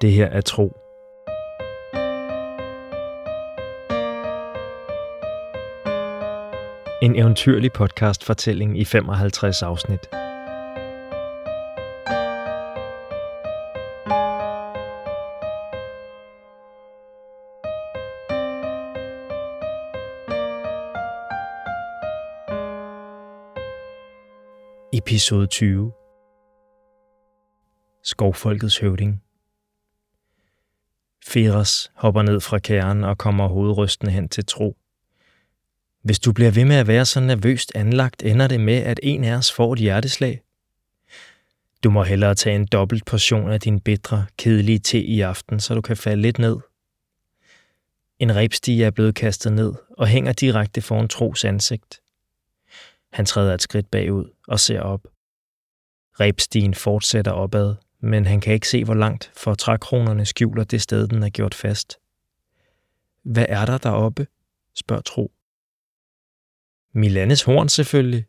Det her er tro. En eventyrlig podcast-fortælling i 55 afsnit. Episode 20 Skovfolkets høvding Feras hopper ned fra kæren og kommer hovedrystende hen til Tro. Hvis du bliver ved med at være så nervøst anlagt, ender det med, at en af os får et hjerteslag. Du må hellere tage en dobbelt portion af din bitre, kedelige te i aften, så du kan falde lidt ned. En rebstige er blevet kastet ned og hænger direkte foran Tros ansigt. Han træder et skridt bagud og ser op. Rebstigen fortsætter opad, men han kan ikke se, hvor langt, for trækronerne skjuler det sted, den er gjort fast. Hvad er der deroppe? spørger Tro. Milanes horn selvfølgelig.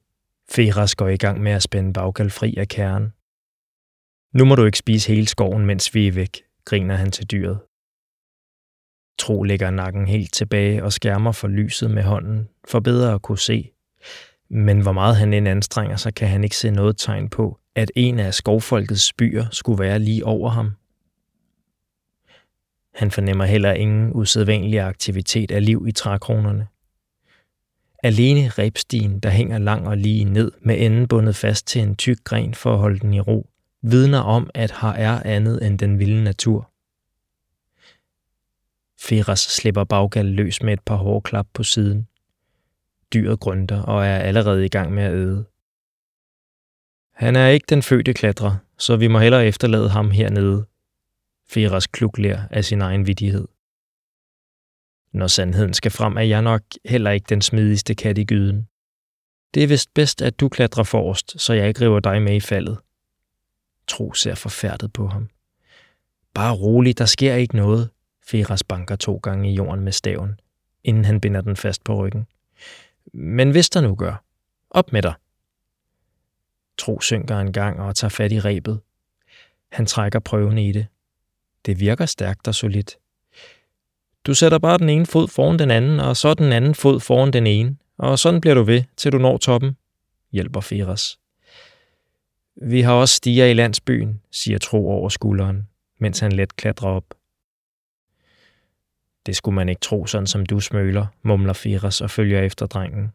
Feras går i gang med at spænde baggal fri af kernen. Nu må du ikke spise hele skoven, mens vi er væk, griner han til dyret. Tro lægger nakken helt tilbage og skærmer for lyset med hånden, for bedre at kunne se. Men hvor meget han end anstrenger sig, kan han ikke se noget tegn på, at en af skovfolkets byer skulle være lige over ham. Han fornemmer heller ingen usædvanlig aktivitet af liv i trækronerne. Alene rebstien, der hænger lang og lige ned med enden bundet fast til en tyk gren for at holde den i ro, vidner om, at her er andet end den vilde natur. Feras slipper baggal løs med et par hårklap på siden. Dyret grønter og er allerede i gang med at æde. Han er ikke den fødte klatrer, så vi må hellere efterlade ham hernede. Feras klukler af sin egen vidighed. Når sandheden skal frem, er jeg nok heller ikke den smidigste kat i gyden. Det er vist bedst, at du klatrer forrest, så jeg ikke river dig med i faldet. Tro ser forfærdet på ham. Bare rolig, der sker ikke noget, Feras banker to gange i jorden med staven, inden han binder den fast på ryggen. Men hvis der nu gør, op med dig. Tro synker en gang og tager fat i rebet. Han trækker prøven i det. Det virker stærkt og solidt. Du sætter bare den ene fod foran den anden, og så den anden fod foran den ene, og sådan bliver du ved, til du når toppen, hjælper Feras. Vi har også stiger i landsbyen, siger Tro over skulderen, mens han let klatrer op. Det skulle man ikke tro, sådan som du smøler, mumler Firas og følger efter drengen.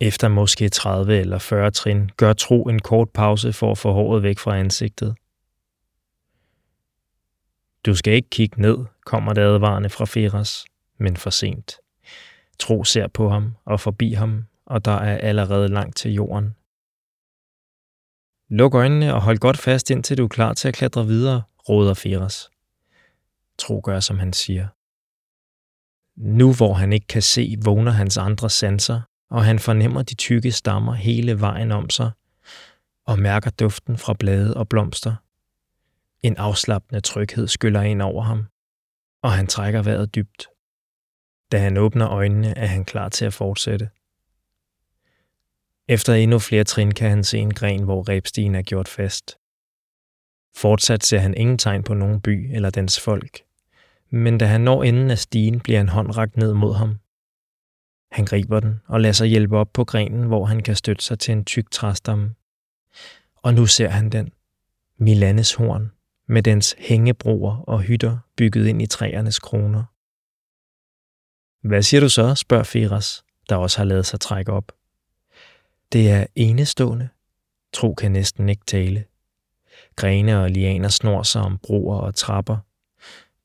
Efter måske 30 eller 40 trin gør Tro en kort pause for at få håret væk fra ansigtet. Du skal ikke kigge ned, kommer det advarende fra Feras, men for sent. Tro ser på ham og forbi ham, og der er allerede langt til jorden. Luk øjnene og hold godt fast, indtil du er klar til at klatre videre, råder Feras. Tro gør, som han siger. Nu hvor han ikke kan se, vågner hans andre sanser, og han fornemmer de tykke stammer hele vejen om sig, og mærker duften fra blade og blomster. En afslappende tryghed skyller ind over ham, og han trækker vejret dybt. Da han åbner øjnene, er han klar til at fortsætte. Efter endnu flere trin kan han se en gren, hvor rebstigen er gjort fast. Fortsat ser han ingen tegn på nogen by eller dens folk, men da han når enden af stigen, bliver en hånd rakt ned mod ham. Han griber den og lader sig hjælpe op på grenen, hvor han kan støtte sig til en tyk træstamme. Og nu ser han den. Milanes horn med dens hængebroer og hytter bygget ind i træernes kroner. Hvad siger du så, spørger Feras, der også har lavet sig trække op. Det er enestående. Tro kan næsten ikke tale. Grene og lianer snor sig om broer og trapper.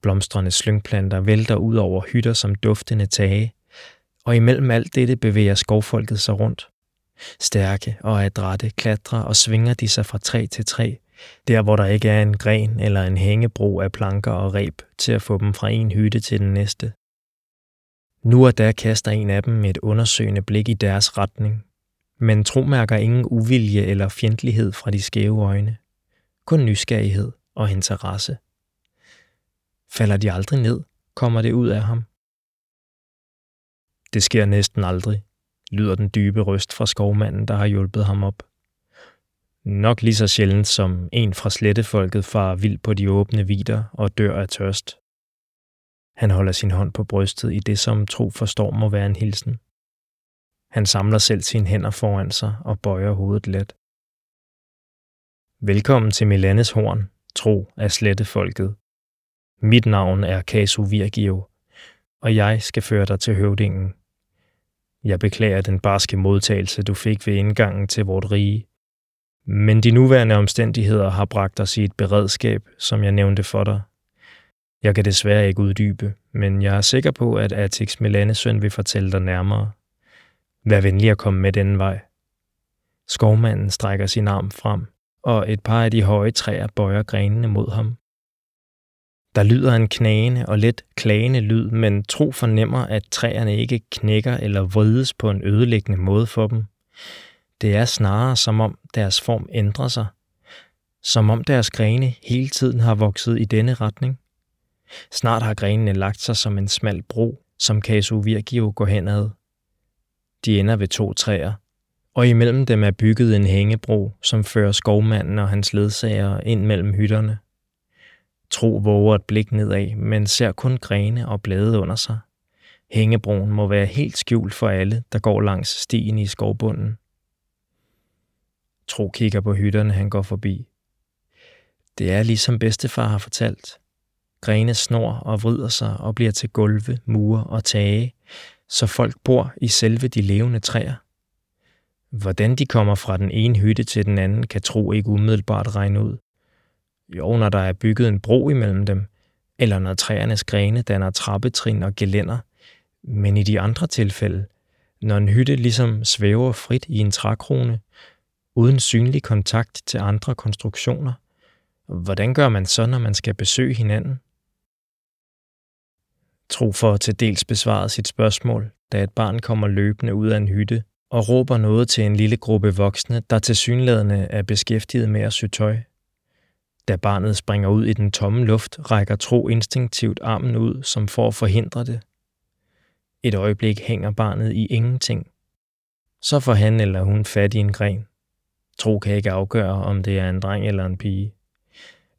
Blomstrende slyngplanter vælter ud over hytter som duftende tage, og imellem alt dette bevæger skovfolket sig rundt. Stærke og adrette klatrer og svinger de sig fra træ til træ, der hvor der ikke er en gren eller en hængebro af planker og reb til at få dem fra en hytte til den næste. Nu og da kaster en af dem et undersøgende blik i deres retning, men tro mærker ingen uvilje eller fjendtlighed fra de skæve øjne. Kun nysgerrighed og interesse. Falder de aldrig ned, kommer det ud af ham. Det sker næsten aldrig, lyder den dybe røst fra skovmanden, der har hjulpet ham op. Nok lige så sjældent som en fra slettefolket far vild på de åbne vider og dør af tørst. Han holder sin hånd på brystet i det, som tro forstår må være en hilsen. Han samler selv sine hænder foran sig og bøjer hovedet let. Velkommen til Milanes Horn, tro af slettefolket. Mit navn er Casu Virgio, og jeg skal føre dig til høvdingen. Jeg beklager den barske modtagelse, du fik ved indgangen til vort rige. Men de nuværende omstændigheder har bragt os i et beredskab, som jeg nævnte for dig. Jeg kan desværre ikke uddybe, men jeg er sikker på, at Atix Melanesøn vil fortælle dig nærmere. Vær venlig at komme med denne vej. Skovmanden strækker sin arm frem, og et par af de høje træer bøjer grenene mod ham. Der lyder en knagende og let klagende lyd, men tro fornemmer, at træerne ikke knækker eller vrides på en ødelæggende måde for dem. Det er snarere som om deres form ændrer sig. Som om deres grene hele tiden har vokset i denne retning. Snart har grenene lagt sig som en smal bro, som Casu Virgio går henad. De ender ved to træer, og imellem dem er bygget en hængebro, som fører skovmanden og hans ledsagere ind mellem hytterne. Tro våger et blik nedad, men ser kun grene og blade under sig. Hængebroen må være helt skjult for alle, der går langs stien i skovbunden. Tro kigger på hytterne, han går forbi. Det er ligesom bedstefar har fortalt. Grene snor og vrider sig og bliver til gulve, mure og tage, så folk bor i selve de levende træer. Hvordan de kommer fra den ene hytte til den anden, kan tro ikke umiddelbart regne ud. Jo, når der er bygget en bro imellem dem, eller når træernes grene danner trappetrin og gelænder. Men i de andre tilfælde, når en hytte ligesom svæver frit i en trækrone, uden synlig kontakt til andre konstruktioner, hvordan gør man så, når man skal besøge hinanden? Tro for til dels besvaret sit spørgsmål, da et barn kommer løbende ud af en hytte og råber noget til en lille gruppe voksne, der til synlædende er beskæftiget med at sy tøj. Da barnet springer ud i den tomme luft, rækker Tro instinktivt armen ud, som for at forhindre det. Et øjeblik hænger barnet i ingenting. Så får han eller hun fat i en gren. Tro kan ikke afgøre, om det er en dreng eller en pige.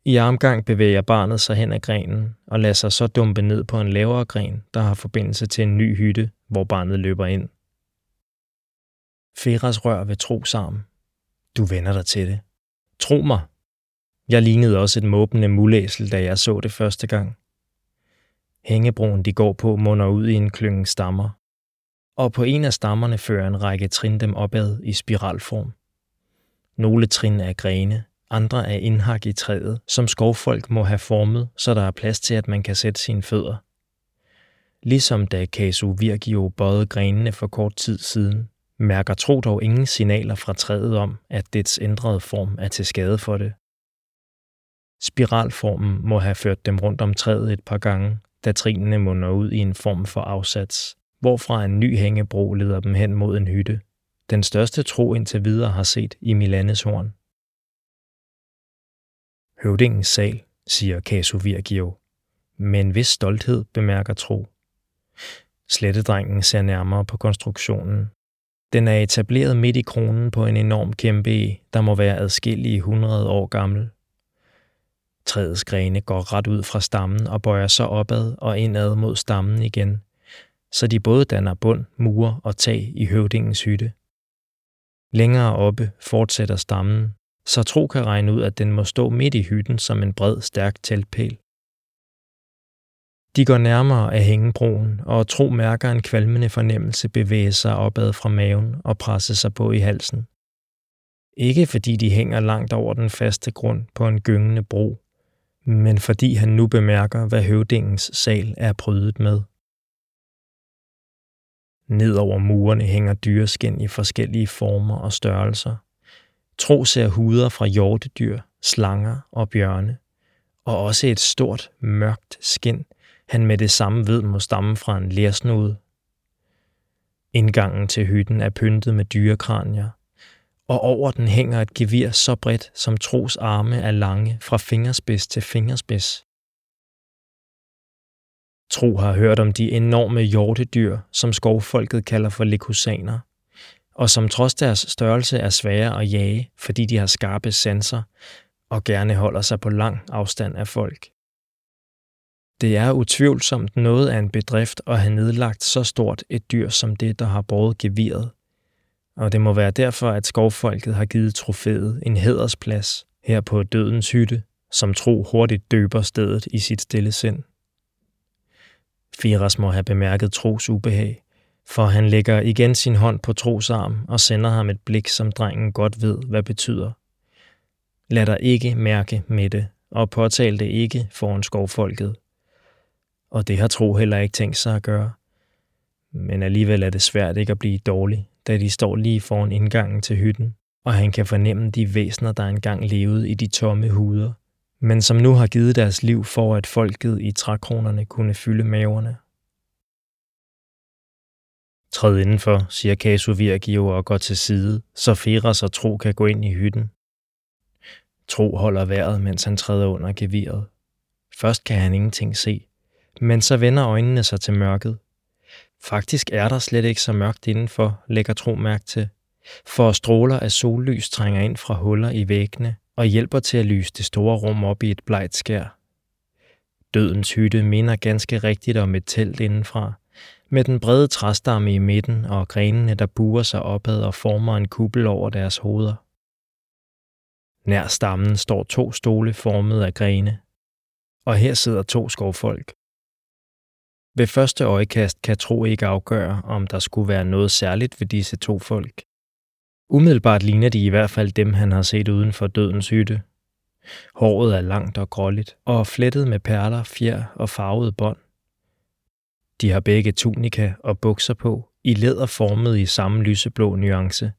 I armgang bevæger barnet sig hen ad grenen og lader sig så dumpe ned på en lavere gren, der har forbindelse til en ny hytte, hvor barnet løber ind. Feras rør ved Tros arm. Du vender dig til det. Tro mig. Jeg lignede også et måbende mulæsel, da jeg så det første gang. Hængebroen, de går på, munder ud i en klynge stammer. Og på en af stammerne fører en række trin dem opad i spiralform. Nogle trin er grene, andre er indhak i træet, som skovfolk må have formet, så der er plads til, at man kan sætte sine fødder. Ligesom da Casu Virgio bøjede grenene for kort tid siden, mærker Tro dog ingen signaler fra træet om, at dets ændrede form er til skade for det. Spiralformen må have ført dem rundt om træet et par gange, da trinene munder ud i en form for afsats, hvorfra en ny hængebro leder dem hen mod en hytte. Den største tro indtil videre har set i Milanes horn. Høvdingens sal, siger Casu Virgio. Men en vis stolthed bemærker Tro. Slettedrengen ser nærmere på konstruktionen. Den er etableret midt i kronen på en enorm kæmpe e, der må være adskillige 100 år gammel. Træets grene går ret ud fra stammen og bøjer sig opad og indad mod stammen igen, så de både danner bund, mure og tag i høvdingens hytte. Længere oppe fortsætter stammen, så Tro kan regne ud, at den må stå midt i hytten som en bred, stærk teltpæl. De går nærmere af hængebroen, og Tro mærker en kvalmende fornemmelse bevæge sig opad fra maven og presse sig på i halsen. Ikke fordi de hænger langt over den faste grund på en gyngende bro, men fordi han nu bemærker, hvad høvdingens sal er prydet med. Ned over murene hænger dyreskin i forskellige former og størrelser. Tro ser huder fra hjortedyr, slanger og bjørne, og også et stort, mørkt skin, han med det samme ved må stamme fra en lærsnude. Indgangen til hytten er pyntet med dyrekranier, og over den hænger et gevir så bredt, som Tros arme er lange fra fingerspids til fingerspids. Tro har hørt om de enorme hjortedyr, som skovfolket kalder for lekusaner, og som trods deres størrelse er svære at jage, fordi de har skarpe sanser og gerne holder sig på lang afstand af folk. Det er utvivlsomt noget af en bedrift at have nedlagt så stort et dyr som det, der har båret geviret, og det må være derfor, at skovfolket har givet trofæet en hædersplads her på dødens hytte, som tro hurtigt døber stedet i sit stille sind. Firas må have bemærket Tros ubehag, for han lægger igen sin hånd på Tros arm og sender ham et blik, som drengen godt ved, hvad betyder. Lad dig ikke mærke med det, og påtal det ikke foran skovfolket. Og det har Tro heller ikke tænkt sig at gøre. Men alligevel er det svært ikke at blive dårlig, da de står lige foran indgangen til hytten, og han kan fornemme de væsner, der engang levede i de tomme huder, men som nu har givet deres liv for, at folket i trækronerne kunne fylde maverne. Træd indenfor, siger Kasu Virgio og går til side, så Feras og Tro kan gå ind i hytten. Tro holder vejret, mens han træder under geviret. Først kan han ingenting se, men så vender øjnene sig til mørket. Faktisk er der slet ikke så mørkt indenfor, lægger Tro mærke til, for stråler af sollys trænger ind fra huller i væggene og hjælper til at lyse det store rum op i et blegt skær. Dødens hytte minder ganske rigtigt om et telt indenfra, med den brede træstamme i midten og grenene, der buer sig opad og former en kuppel over deres hoveder. Nær stammen står to stole formet af grene, og her sidder to skovfolk. Ved første øjekast kan Tro ikke afgøre, om der skulle være noget særligt ved disse to folk. Umiddelbart ligner de i hvert fald dem, han har set uden for dødens hytte. Håret er langt og gråligt, og flettet med perler, fjer og farvede bånd. De har begge tunika og bukser på, i læder formet i samme lyseblå nuance.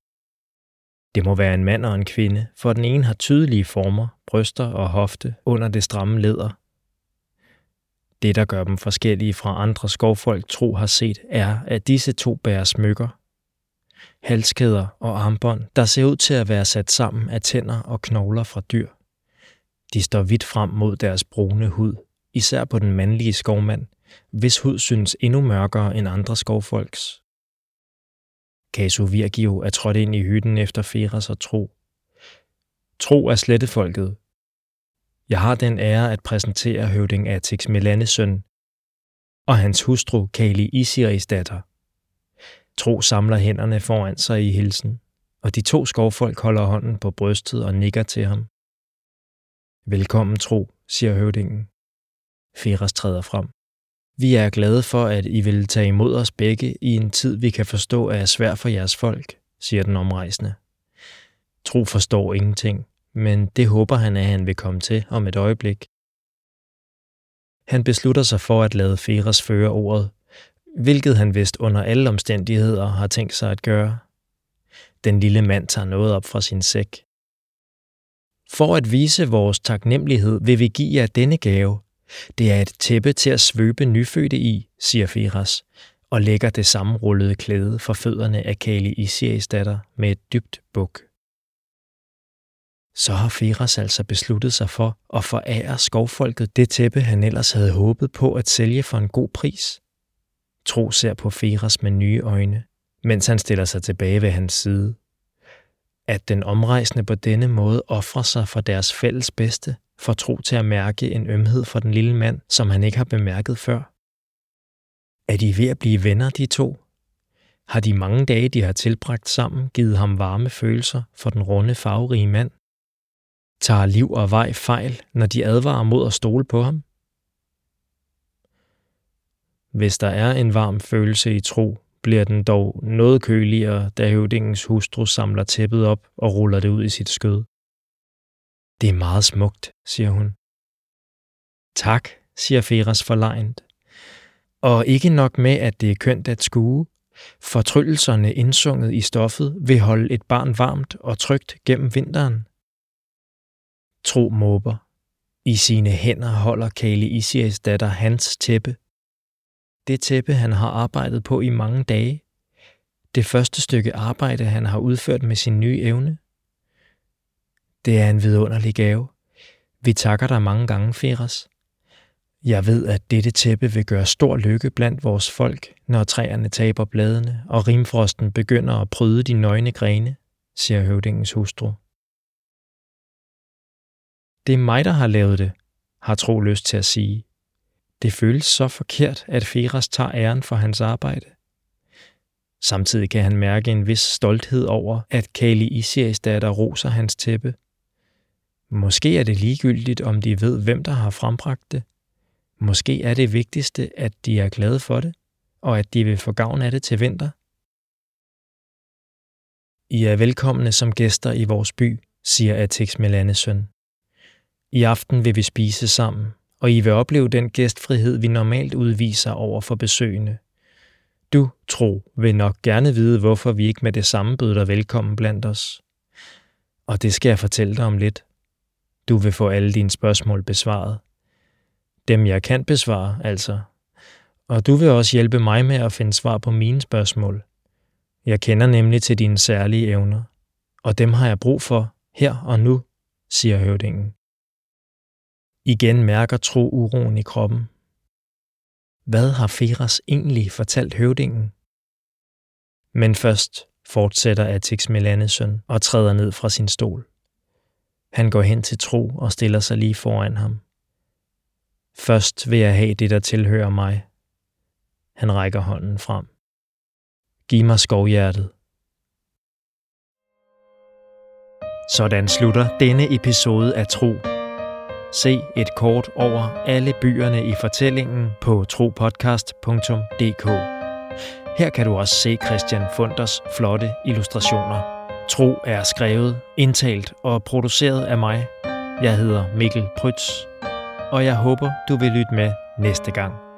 Det må være en mand og en kvinde, for den ene har tydelige former, bryster og hofte under det stramme læder. Det, der gør dem forskellige fra andre skovfolk tro har set, er, at disse to bærer smykker, halskæder og armbånd, der ser ud til at være sat sammen af tænder og knogler fra dyr. De står vidt frem mod deres brune hud, især på den mandlige skovmand, hvis hud synes endnu mørkere end andre skovfolks. Casu Virgio er trådt ind i hytten efter Feras og Tro. Tro er slettefolket. Jeg har den ære at præsentere høvding Atix Melanes søn og hans hustru Kali Isiris datter. Tro samler hænderne foran sig i hilsen, og de to skovfolk holder hånden på brystet og nikker til ham. Velkommen, Tro, siger høvdingen. Feras træder frem. Vi er glade for, at I vil tage imod os begge i en tid, vi kan forstå er svær for jeres folk, siger den omrejsende. Tro forstår ingenting, men det håber han, at han vil komme til om et øjeblik. Han beslutter sig for at lade Feras føre ordet, hvilket han vist under alle omstændigheder har tænkt sig at gøre. Den lille mand tager noget op fra sin sæk. For at vise vores taknemmelighed vil vi give jer denne gave. Det er et tæppe til at svøbe nyfødte i, siger Firas, og lægger det sammenrullede klæde for fødderne af Kali Isias datter med et dybt buk. Så har Feras altså besluttet sig for at forære skovfolket det tæppe, han ellers havde håbet på at sælge for en god pris. Tro ser på Feras med nye øjne, mens han stiller sig tilbage ved hans side. At den omrejsende på denne måde offrer sig for deres fælles bedste, får Tro til at mærke en ømhed for den lille mand, som han ikke har bemærket før. Er de ved at blive venner, de to? Har de mange dage, de har tilbragt sammen, givet ham varme følelser for den runde, farverige mand? Tager liv og vej fejl, når de advarer mod at stole på ham? Hvis der er en varm følelse i tro, bliver den dog noget køligere, da høvdingens hustru samler tæppet op og ruller det ud i sit skød. Det er meget smukt, siger hun. Tak, siger Feras forlejent. Og ikke nok med, at det er kønt at skue. Fortryllelserne indsunget i stoffet vil holde et barn varmt og trygt gennem vinteren. Tro måber. I sine hænder holder Kali Isias datter hans tæppe, det tæppe, han har arbejdet på i mange dage. Det første stykke arbejde, han har udført med sin nye evne. Det er en vidunderlig gave. Vi takker dig mange gange, Feras. Jeg ved, at dette tæppe vil gøre stor lykke blandt vores folk, når træerne taber bladene, og rimfrosten begynder at pryde de nøgne grene, siger høvdingens hustru. Det er mig, der har lavet det, har Tro lyst til at sige. Det føles så forkert, at Feras tager æren for hans arbejde. Samtidig kan han mærke en vis stolthed over, at Kali Isias datter roser hans tæppe. Måske er det ligegyldigt, om de ved, hvem der har frembragt det. Måske er det vigtigste, at de er glade for det, og at de vil få gavn af det til vinter. I er velkomne som gæster i vores by, siger Atix Melanes søn. I aften vil vi spise sammen, og I vil opleve den gæstfrihed, vi normalt udviser over for besøgende. Du, tro, vil nok gerne vide, hvorfor vi ikke med det samme byder dig velkommen blandt os. Og det skal jeg fortælle dig om lidt. Du vil få alle dine spørgsmål besvaret. Dem jeg kan besvare, altså. Og du vil også hjælpe mig med at finde svar på mine spørgsmål. Jeg kender nemlig til dine særlige evner, og dem har jeg brug for her og nu, siger høvdingen. Igen mærker Tro uroen i kroppen. Hvad har Feras egentlig fortalt høvdingen? Men først fortsætter Atix Melanes søn og træder ned fra sin stol. Han går hen til Tro og stiller sig lige foran ham. Først vil jeg have det, der tilhører mig. Han rækker hånden frem. Giv mig skovhjertet. Sådan slutter denne episode af Tro Se et kort over alle byerne i fortællingen på tropodcast.dk. Her kan du også se Christian Funders flotte illustrationer. Tro er skrevet, indtalt og produceret af mig. Jeg hedder Mikkel Prytz, og jeg håber, du vil lytte med næste gang.